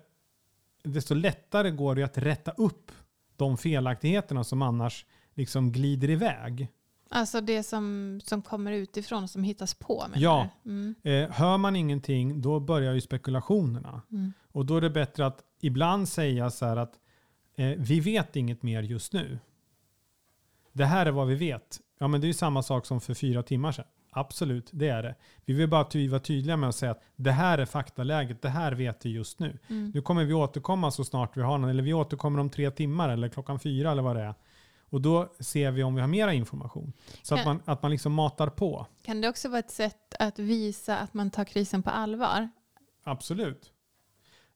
desto lättare går det att rätta upp de felaktigheterna som annars liksom glider iväg. Alltså det som, som kommer utifrån, som hittas på. menar Ja. Mm, Eh, hör man ingenting, då börjar ju spekulationerna. mm. Och då är det bättre att ibland säga så här att eh, vi vet inget mer just nu. Det här är vad vi vet. Ja, men det är ju samma sak som för fyra timmar sedan. Absolut, det är det. Vi vill bara ty- vara tydliga med att säga att det här är faktaläget, det här vet vi just nu. Mm. Nu kommer vi återkomma så snart vi har någon, eller vi återkommer om tre timmar eller klockan fyra eller vad det är. Och då ser vi om vi har mera information. Så att Kan- man, att man liksom matar på. Kan det också vara ett sätt att visa att man tar krisen på allvar? Absolut.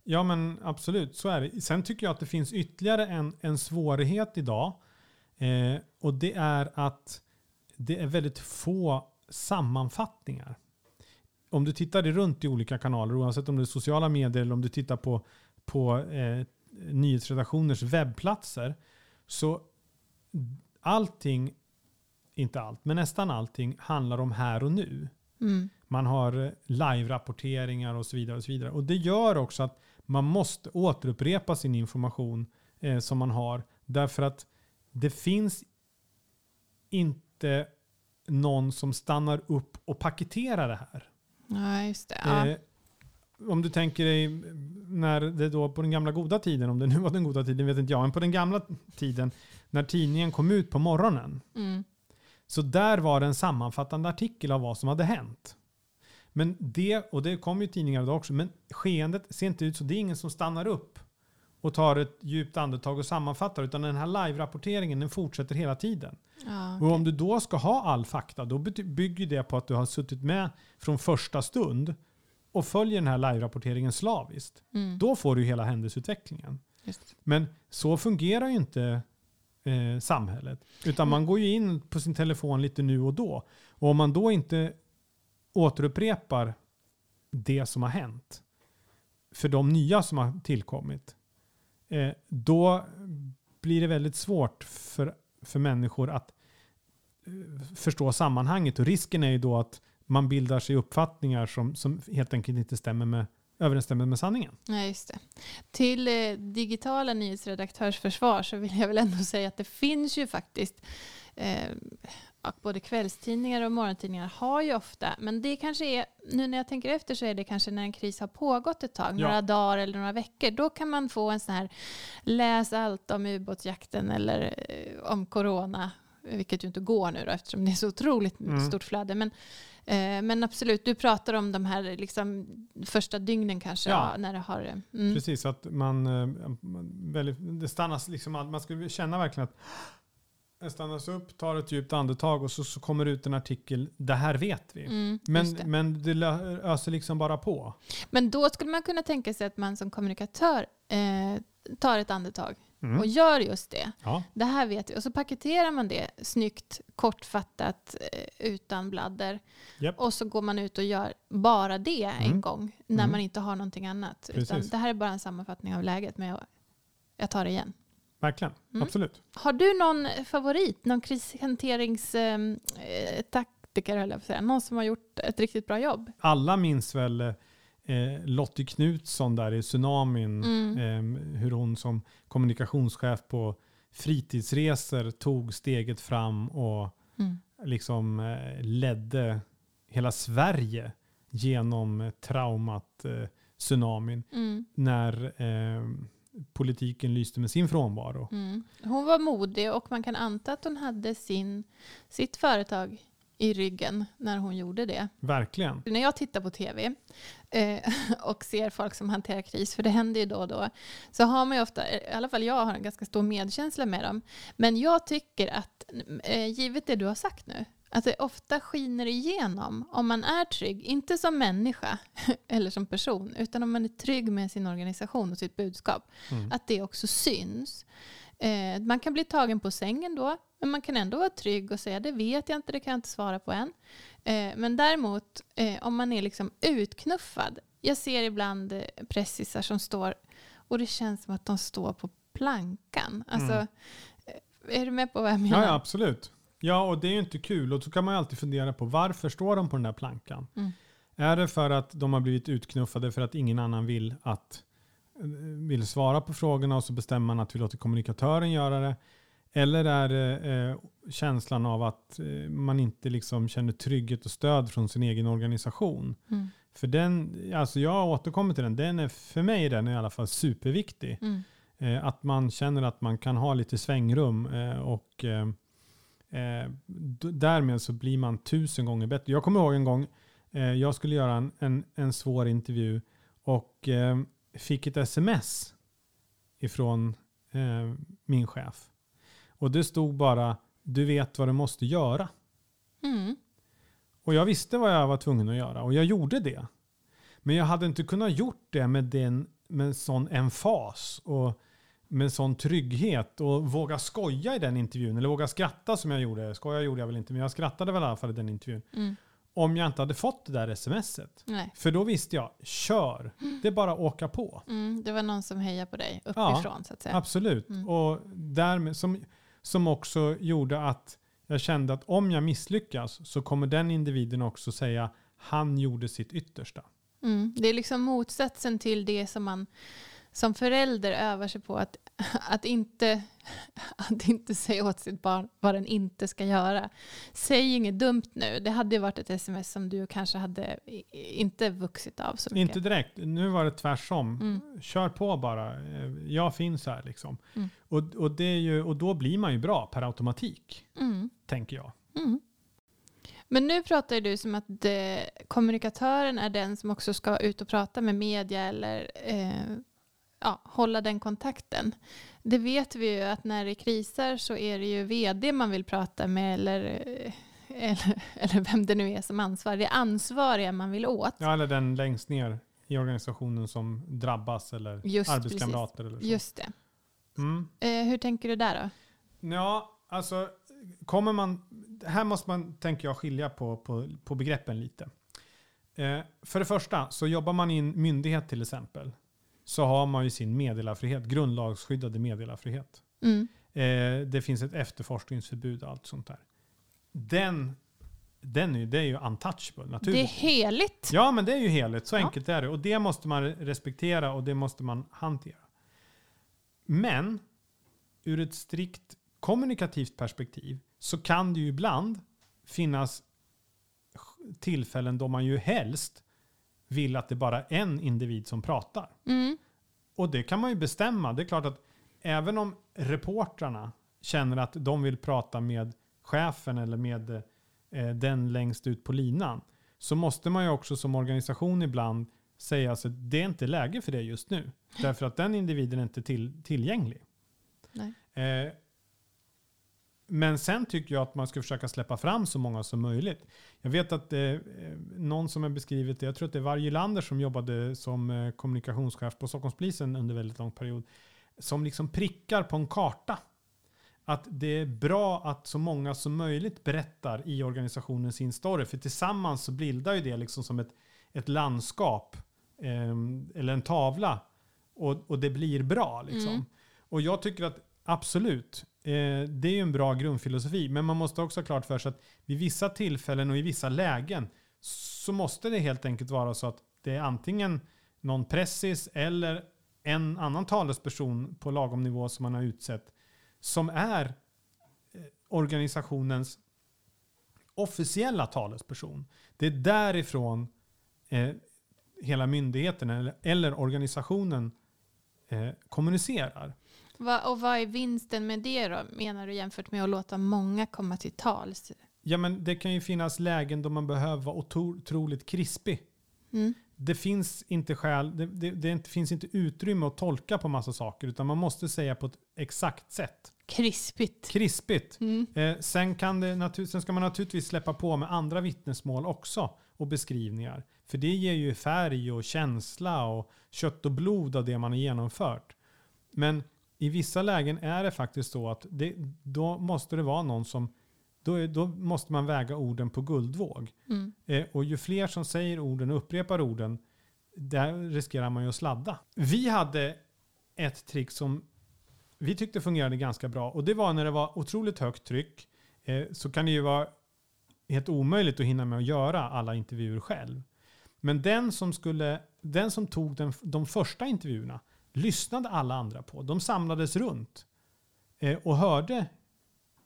Ja men absolut, så är det. Sen tycker jag att det finns ytterligare en, en svårighet idag. Eh, och det är att det är väldigt få sammanfattningar. Om du tittar dig runt i olika kanaler, oavsett om det är sociala medier eller om du tittar på, på eh, nyhetsredaktioners webbplatser, så allting, inte allt, men nästan allting handlar om här och nu. Mm. Man har eh, live-rapporteringar och så vidare. Och så vidare. Och det gör också att man måste återupprepa sin information eh, som man har. Därför att det finns inte någon som stannar upp och paketerar det här. Ja, just det. Ja. Eh, om du tänker dig när det då på den gamla goda tiden, om det nu var den goda tiden vet inte jag, men på den gamla tiden när tidningen kom ut på morgonen. Mm. Så där var det en sammanfattande artikel av vad som hade hänt. Men det, och det kom ju tidningar idag också, men skeendet ser inte ut så. Det är ingen som stannar upp och tar ett djupt andetag och sammanfattar, utan den här live-rapporteringen den fortsätter hela tiden. Ja, Och om du då ska ha all fakta, då bygger det på att du har suttit med från första stund och följer den här live-rapporteringen slaviskt, Mm. då får du hela händelseutvecklingen. Just. Men så fungerar ju inte eh, samhället. Utan man går ju in på sin telefon lite nu och då. Och om man då inte återupprepar det som har hänt för de nya som har tillkommit, eh, då blir det väldigt svårt för, för människor att eh, förstå sammanhanget. Och risken är ju då att man bildar sig uppfattningar som, som helt enkelt inte stämmer med, överensstämmer med sanningen. Ja, just det. Till eh, digitala nyhetsredaktörsförsvar så vill jag väl ändå säga att det finns ju faktiskt eh, både kvällstidningar och morgontidningar har ju ofta, men det kanske är, nu när jag tänker efter så är det kanske när en kris har pågått ett tag, Ja. några dagar eller några veckor, då kan man få en sån här läs allt om ubåtsjakten eller eh, om corona, vilket ju inte går nu då eftersom det är så otroligt Mm. stort flöde. Men, eh, men absolut, du pratar om de här liksom, första dygnen kanske, Ja. när det har... Mm. Precis, att man, eh, man väldigt, det stannas liksom, man ska känna verkligen att det stannas upp, tar ett djupt andetag och så, så kommer det ut en artikel, det här vet vi. Mm, men, det. men det öser liksom bara på. Men då skulle man kunna tänka sig att man som kommunikatör eh, tar ett andetag Mm. och gör just det. Ja, Det här vet vi. Och så paketerar man det snyggt, kortfattat, eh, utan bladder. Japp. Och så går man ut och gör bara det en Mm. gång när Mm. man inte har någonting annat. Det här är bara en sammanfattning av läget, men jag, jag tar det igen. verkligen. Mm. Absolut. Har du någon favorit, någon krishanteringstaktiker, eh, taktiker, höll jag på att säga. Någon som har gjort ett riktigt bra jobb? Alla minns väl eh, Lottie Knutsson där i tsunamin. Mm. Eh, hur hon som kommunikationschef på fritidsresor tog steget fram och Mm. liksom eh, ledde hela Sverige genom traumat eh, tsunamin Mm. när eh, politiken lyste med sin frånvaro. Mm. Hon var modig och man kan anta att hon hade sin, sitt företag i ryggen när hon gjorde det. Verkligen. När jag tittar på tv eh, och ser folk som hanterar kris, för det händer ju då och då, så har man ju ofta, i alla fall jag har en ganska stor medkänsla med dem. Men jag tycker att, eh, givet det du har sagt nu, att det ofta skiner igenom om man är trygg, inte som människa [LAUGHS] eller som person, utan om man är trygg med sin organisation och sitt budskap Mm. att det också syns. Eh, man kan bli tagen på sängen då, men man kan ändå vara trygg och säga det vet jag inte, det kan jag inte svara på än. Eh, men däremot eh, om man är liksom utknuffad. Jag ser ibland eh, pressisar som står och det känns som att de står på plankan. Alltså, Mm. eh, är du med på vad jag menar? Ja, ja, absolut. Ja, och det är ju inte kul. Och så kan man ju alltid fundera på varför står de på den där plankan? Mm. Är det för att de har blivit utknuffade för att ingen annan vill att vill svara på frågorna och så bestämmer man att vi låter kommunikatören göra det? Eller är det eh, känslan av att eh, man inte liksom känner trygghet och stöd från sin egen organisation? Mm. För den, alltså jag återkommer till den, den är, för mig är den i alla fall superviktig. Mm. Eh, att man känner att man kan ha lite svängrum och därmed så blir man tusen gånger bättre. Jag kommer ihåg en gång jag skulle göra en, en, en svår intervju och fick ett sms ifrån eh, min chef. Och det stod bara du vet vad du måste göra. Mm. Och jag visste vad jag var tvungen att göra och jag gjorde det. Men jag hade inte kunnat gjort det med, den, med sån emfas och med sån trygghet och våga skoja i den intervjun eller våga skratta som jag gjorde. Skoja gjorde jag väl inte men jag skrattade väl i alla fall i den intervjun. Mm. Om jag inte hade fått det där smset. Nej. För då visste jag, kör. Det är bara att åka på. Mm. Det var någon som hejade på dig uppifrån så att säga. Absolut. Mm. Och därmed, som, som också gjorde att jag kände att om jag misslyckas så kommer den individen också säga han gjorde sitt yttersta. Mm. Det är liksom motsatsen till det som man som förälder övar sig på att, [LAUGHS] att, inte, [LAUGHS] att inte säga åt sitt barn vad den inte ska göra. Säg inget dumt nu. Det hade ju varit ett sms som du kanske hade inte vuxit av så mycket. Inte direkt, nu var det tvärsom. Mm. Kör på bara, Eh, jag finns här liksom. Mm. Och, och, det är ju, och då blir man ju bra per automatik, Mm. tänker jag. Mm. Men nu pratar du som att eh, kommunikatören är den som också ska ut och prata med media eller eh, ja, hålla den kontakten. Det vet vi ju att när det krisar så är det ju vd man vill prata med eller, eh, [LAUGHS] eller, eller vem det nu är som ansvarar. Det är ansvariga man vill åt. Ja, eller den längst ner i organisationen som drabbas eller Just arbetskamrater. Eller så. Just det. Mm. Eh, hur tänker du där då? Ja, alltså kommer man... Här måste man, tänker jag, skilja på, på, på begreppen lite. Eh, för det första, så jobbar man i en myndighet till exempel, så har man ju sin meddelarfrihet, grundlagsskyddade meddelarfrihet. Mm. Eh, det finns ett efterforskningsförbud och allt sånt där. Den, den är, det är ju untouchable Det är naturligtvis. heligt. Ja, men det är ju heligt. Så Ja. enkelt är det. Och det måste man respektera och det måste man hantera. Men ur ett strikt kommunikativt perspektiv så kan det ju ibland finnas tillfällen då man ju helst vill att det bara är en individ som pratar. Mm. Och det kan man ju bestämma. Det är klart att även om reportrarna känner att de vill prata med chefen eller med eh, den längst ut på linan så måste man ju också som organisation ibland säga att det är inte läge för det just nu. Därför att den individen är inte till, tillgänglig. Eh, men sen tycker jag att man ska försöka släppa fram så många som möjligt. Jag vet att eh, eh, någon som har beskrivit det, jag tror att det var Gylander som jobbade som eh, kommunikationschef på Stockholmspolisen under väldigt lång period, som liksom prickar på en karta. Att det är bra att så många som möjligt berättar i organisationen sin story, för tillsammans så bildar ju det liksom som ett, ett landskap eh, eller en tavla och, och det blir bra. Liksom. Mm. Och jag tycker att absolut, eh, det är ju en bra grundfilosofi. Men man måste också ha klart för sig att vid vissa tillfällen och i vissa lägen så måste det helt enkelt vara så att det är antingen någon pressis eller en annan talesperson på lagom nivå som man har utsett som är eh, organisationens officiella talesperson. Det är därifrån eh, hela myndigheten eller, eller organisationen eh, kommunicerar. Va, och vad är vinsten med det då, menar du, jämfört med att låta många komma till tals? Ja, men det kan ju finnas lägen då man behöver vara otro- otroligt krispig. Mm. Det finns inte skäl, det, det, det finns inte utrymme att tolka på massa saker, utan man måste säga på ett exakt sätt. Krispigt. Krispigt. Mm. Eh, sen, kan det natur- sen ska man naturligtvis släppa på med andra vittnesmål också och beskrivningar. För det ger ju färg och känsla och kött och blod av det man har genomfört. Men i vissa lägen är det faktiskt så att det, då måste det vara någon som då, är, då måste man väga orden på guldvåg. Mm. Eh, och ju fler som säger orden och upprepar orden, där riskerar man ju att sladda. Vi hade ett trick som vi tyckte fungerade ganska bra och det var när det var otroligt högt tryck eh, så kan det ju vara helt omöjligt att hinna med att göra alla intervjuer själv. Men den som, skulle, den som tog den, de första intervjuerna lyssnade alla andra på. De samlades runt eh, och hörde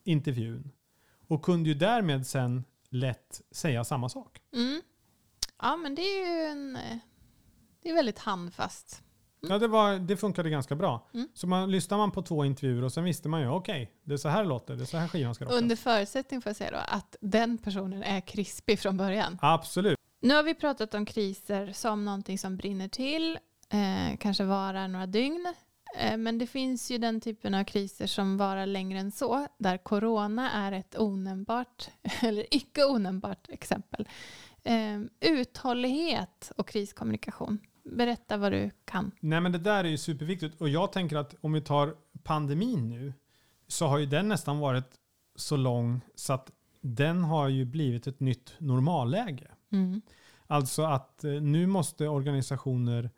intervjun och kunde ju därmed sen lätt säga samma sak. Mm. Ja, men det är ju en... eh, Det är väldigt handfast. Ja, det, var, det funkade ganska bra. Mm. Så man, lyssnade man på två intervjuer och sen visste man ju, okej, det är så här låter, det är så här skivan ska låta. Under förutsättning får jag säga då att den personen är krispig från början. Absolut. Nu har vi pratat om kriser som någonting som brinner till, eh, kanske varar några dygn. Eh, men det finns ju den typen av kriser som varar längre än så, där corona är ett onämnbart, [LAUGHS] eller icke onämnbart exempel. Eh, uthållighet och kriskommunikation. Berätta vad du kan. Nej men det där är ju superviktigt och jag tänker att om vi tar pandemin nu så har ju den nästan varit så lång så att den har ju blivit ett nytt normalläge. Mm. Alltså att eh, nu måste organisationer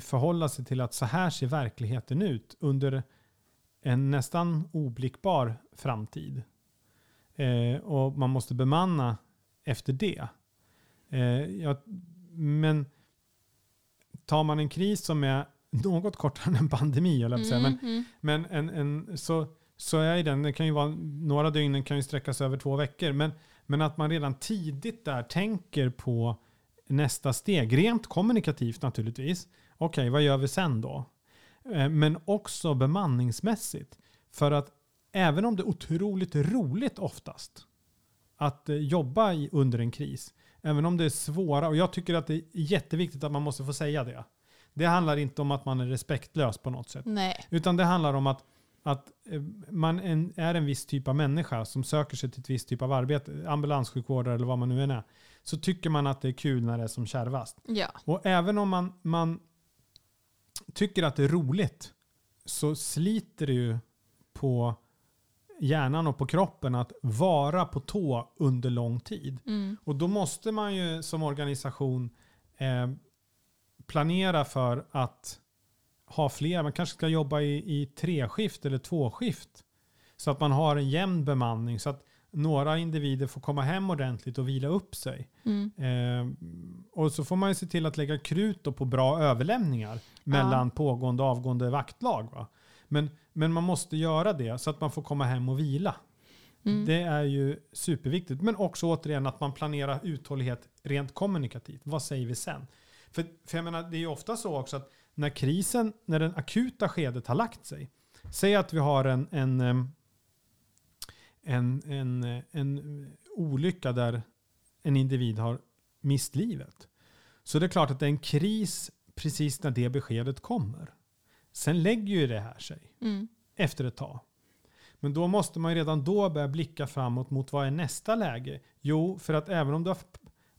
förhålla sig till att så här ser verkligheten ut under en nästan oblickbar framtid. Eh, och man måste bemanna efter det. Eh, men tar man en kris som är [LAUGHS] något kortare än en pandemi, att säga, men Mm, mm. men en, en, så, så är den, det kan ju vara, några dygn den kan ju sträcka sig över två veckor. Men, men att man redan tidigt där tänker på nästa steg, rent kommunikativt naturligtvis. Okej, vad gör vi sen då? Eh, Men också bemanningsmässigt. För att även om det är otroligt roligt oftast att eh, jobba under en kris, även om det är svåra, och jag tycker att det är jätteviktigt att man måste få säga det. Det handlar inte om att man är respektlös på något sätt. Nej. Utan det handlar om att att eh, man är en viss typ av människa som söker sig till ett visst typ av arbete, ambulanssjukvårdare eller vad man nu än är, så tycker man att det är kul när det är som kärvast. Ja. Och även om man, man tycker att det är roligt så sliter det ju på hjärnan och på kroppen att vara på tå under lång tid. Mm. Och då måste man ju som organisation eh, planera för att ha fler. Man kanske ska jobba i, i treskift eller tvåskift. Så att man har en jämn bemanning. Så att några individer får komma hem ordentligt och vila upp sig. Mm. Eh, och så får man ju se till att lägga krut på bra överlämningar mellan pågående och avgående vaktlag. Va? Men, men man måste göra det så att man får komma hem och vila. Mm. Det är ju superviktigt. Men också återigen att man planerar uthållighet rent kommunikativt. Vad säger vi sen? För, för jag menar, det är ju ofta så också att när krisen, när den akuta skedet har lagt sig. Säg att vi har en, en, en, en, en olycka där en individ har mist livet. Så det är klart att det är en kris precis när det beskedet kommer. Sen lägger ju det här sig Mm. efter ett tag. Men då måste man ju redan då börja blicka framåt mot vad är nästa läge? Jo, för att även om det har,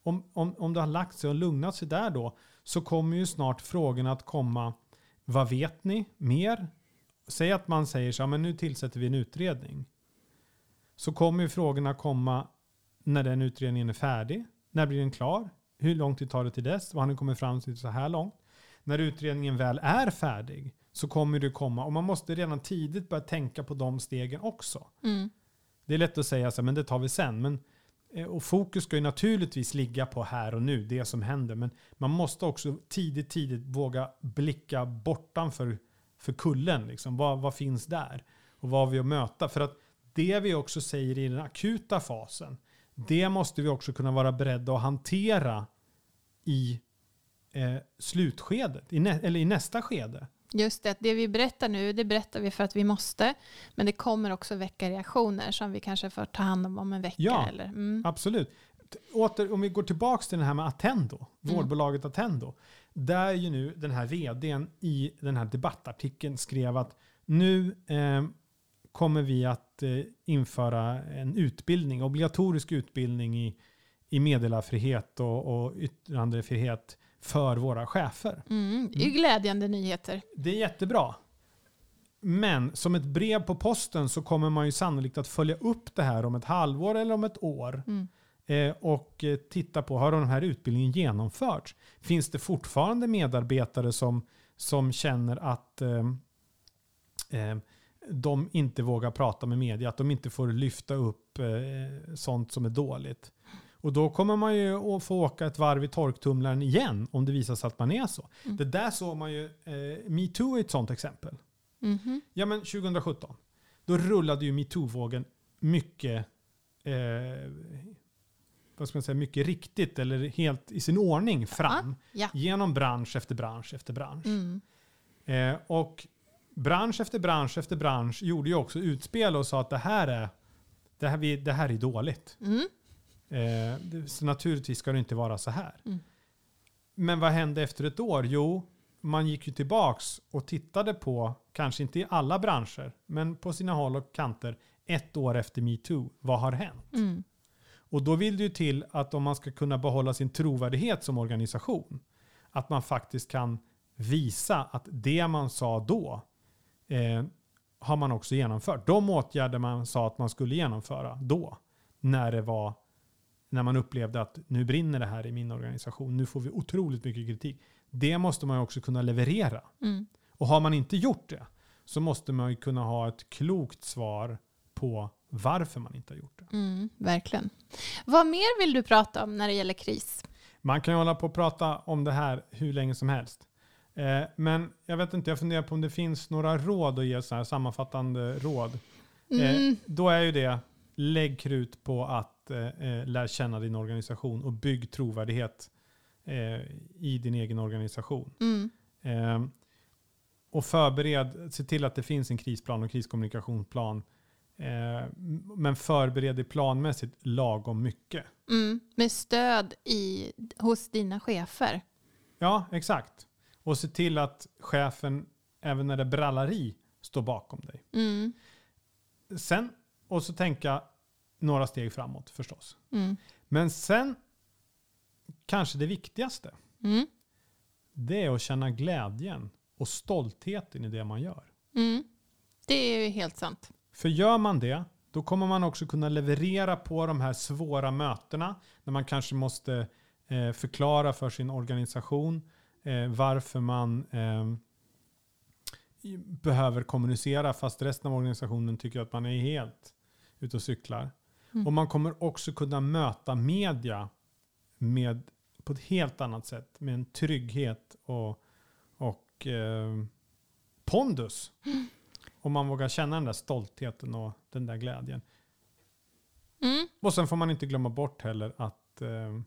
om, om, om det har lagt sig och lugnat sig där då så kommer ju snart frågorna att komma. Vad vet ni mer? Säg att man säger så här, men nu tillsätter vi en utredning. Så kommer ju frågorna komma när den utredningen är färdig. När blir den klar? Hur lång tid tar det till dess? Vad har ni kommit fram till så här långt? När utredningen väl är färdig så kommer det komma. Och man måste redan tidigt börja tänka på de stegen också. Mm. Det är lätt att säga så här, men det tar vi sen. Men, eh, och fokus ska ju naturligtvis ligga på här och nu, det som händer. Men man måste också tidigt, tidigt våga blicka bortanför för kullen. Liksom. Vad, vad finns där? Och vad har vi att möta? För att det vi också säger i den akuta fasen, det måste vi också kunna vara beredda att hantera i eh, slutskedet, i nä- eller i nästa skede. Just det, det vi berättar nu, det berättar vi för att vi måste. Men det kommer också väcka reaktioner som vi kanske får ta hand om om en vecka. Ja. Eller, mm. Absolut. Åter, om vi går tillbaka till det här med Attendo, Mm. vårdbolaget Attendo. Där ju nu den här vdn i den här debattartikeln skrev att nu eh, kommer vi att eh, införa en utbildning, obligatorisk utbildning i, i meddelarfrihet och, och yttrandefrihet för våra chefer. Mm. Det är ju glädjande nyheter. Det är jättebra. Men som ett brev på posten så kommer man ju sannolikt att följa upp det här om ett halvår eller om ett år. Mm. Eh, och eh, titta på, har den här utbildningen genomförts? Finns det fortfarande medarbetare som, som känner att eh, eh, de inte vågar prata med media, att de inte får lyfta upp eh, sånt som är dåligt? Och då kommer man ju att få åka ett varv i torktumlaren igen om det visar sig att man är så. Mm. Det där såg man ju, eh, metoo är ett sånt exempel. Mhm. Ja men 2017, då rullade ju metoo-vågen mycket, eh, vad ska man säga, mycket riktigt eller helt i sin ordning fram. Ja. Genom bransch efter bransch efter bransch. Mm. Eh, och bransch efter bransch efter bransch gjorde ju också utspel och sa att det här är, det här, vi, det här är dåligt. Mm. Eh, så naturligtvis ska det inte vara så här. Mm. Men vad hände efter ett år? Jo, man gick ju tillbaks och tittade på, kanske inte i alla branscher, men på sina håll och kanter, ett år efter metoo. Vad har hänt? Mm. Och då vill det ju till att om man ska kunna behålla sin trovärdighet som organisation, att man faktiskt kan visa att det man sa då eh, har man också genomfört. De åtgärder man sa att man skulle genomföra då, när det var när man upplevde att nu brinner det här i min organisation, nu får vi otroligt mycket kritik. Det måste man också kunna leverera. Mm. Och har man inte gjort det så måste man kunna ha ett klokt svar på varför man inte har gjort det. Mm. Verkligen. Vad mer vill du prata om när det gäller kris? Man kan ju hålla på och prata om det här hur länge som helst. Eh, men jag vet inte, jag funderar på om det finns några råd att ge så här sammanfattande råd. Mm. Eh, då är ju det, lägg krut på att eh, lära känna din organisation och bygg trovärdighet i din egen organisation. Mm. Eh, och förbered, se till att det finns en krisplan och kriskommunikationsplan. Men förbered det planmässigt lagom mycket. Mm. Med stöd i, hos dina chefer. Ja, exakt. Och se till att chefen, även när det brallar i, står bakom dig. Mm. Sen, och så tänka några steg framåt förstås. Mm. Men sen, kanske det viktigaste, Mm. det är att känna glädjen och stoltheten i det man gör. Mm. Det är ju helt sant. För gör man det, då kommer man också kunna leverera på de här svåra mötena. När man kanske måste eh, förklara för sin organisation varför man eh, behöver kommunicera fast resten av organisationen tycker att man är helt ute och cyklar. Mm. Och man kommer också kunna möta media med, på ett helt annat sätt. Med en trygghet och, och eh, pondus. [GASPS] Om man vågar känna den där stoltheten och den där glädjen. Mm. Och sen får man inte glömma bort heller att eh,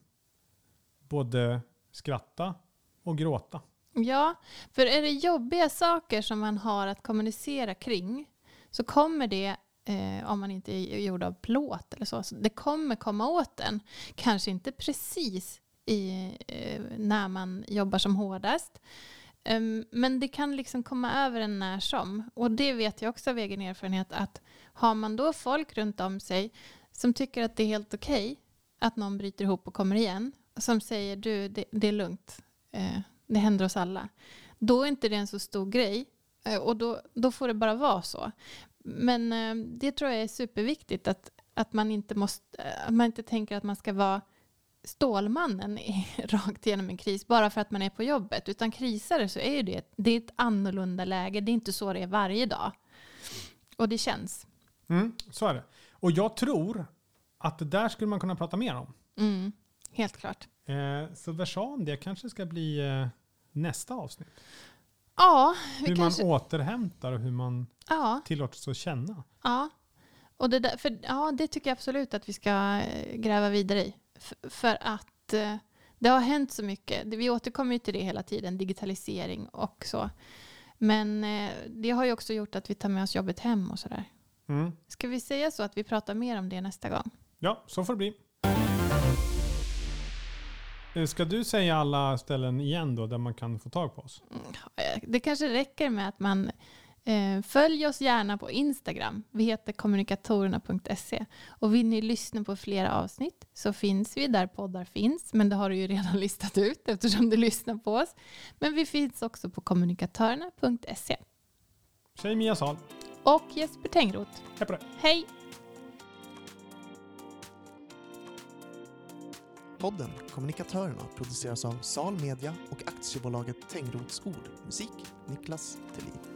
både skratta och gråta. Ja, för är det jobbiga saker som man har att kommunicera kring så kommer det, eh, om man inte är gjord av plåt eller så, så det kommer komma åt en. Kanske inte precis i, eh, när man jobbar som hårdast. Ehm, men det kan liksom komma över en när som. Och det vet jag också av egen erfarenhet att har man då folk runt om sig som tycker att det är helt okej att någon bryter ihop och kommer igen, som säger du, det, det är lugnt, det händer oss alla. Då är inte det en så stor grej eh, och då, då får det bara vara så. Men eh, det tror jag är superviktigt att, att, man inte måste, eh, att man inte tänker att man ska vara Stålmannen [LAUGHS] rakt igenom en kris bara för att man är på jobbet. Utan krisare så är det, det är ett annorlunda läge. Det är inte så det är varje dag. Och det känns. Mm, så är det. Och jag tror att det där skulle man kunna prata mer om. Mm, helt klart. Eh, så versan det kanske ska bli eh, nästa avsnitt. Ja, vi Hur kanske, man återhämtar och hur man ja, tillåter sig att känna. ja. Och det, där, för, ja, det tycker jag absolut att vi ska eh, gräva vidare i. F- för att eh, det har hänt så mycket. Vi återkommer ju till det hela tiden, digitalisering och så. Men eh, det har ju också gjort att vi tar med oss jobbet hem och sådär. Mm. Ska vi säga så att vi pratar mer om det nästa gång? Ja, så får det bli. Eh, Ska du säga alla ställen igen då där man kan få tag på oss? Mm, Det kanske räcker med att man eh, följer oss gärna på Instagram. Vi heter kommunikatorerna.se. Och vill ni lyssna på flera avsnitt så finns vi där poddar finns. Men det har du ju redan [LAUGHS] listat ut eftersom du lyssnar på oss. Men vi finns också på kommunikatörerna.se. Säg Mia Sal. Och Jesper Tengroth. Hej på dig. Hej! Podden Kommunikatörerna produceras av Sal Media och aktiebolaget Tengroths Ord. Musik Niklas Thelin.